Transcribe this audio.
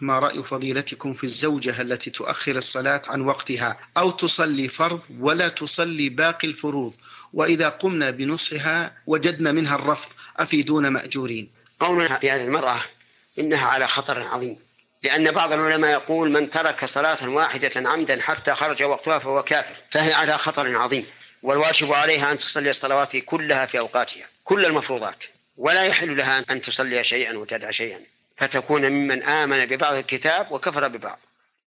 ما رأي فضيلتكم في الزوجة التي تؤخر الصلاة عن وقتها؟ أو تصلي فرض ولا تصلي باقي الفروض؟ وإذا قمنا بنصحها وجدنا منها الرفض أفيدون مأجورين؟ قولنا في هذه المرأة إنها على خطر عظيم لأن بعض العلماء يقول من ترك صلاة واحدة عمدا حتى خرج وقتها فهو كافر فهي على خطر عظيم والواجب عليها أن تصلي الصلوات كلها في أوقاتها كل المفروضات ولا يحل لها أن تصلي شيئا وتدع شيئا. فتكون ممن آمن ببعض الكتاب وكفر ببعض.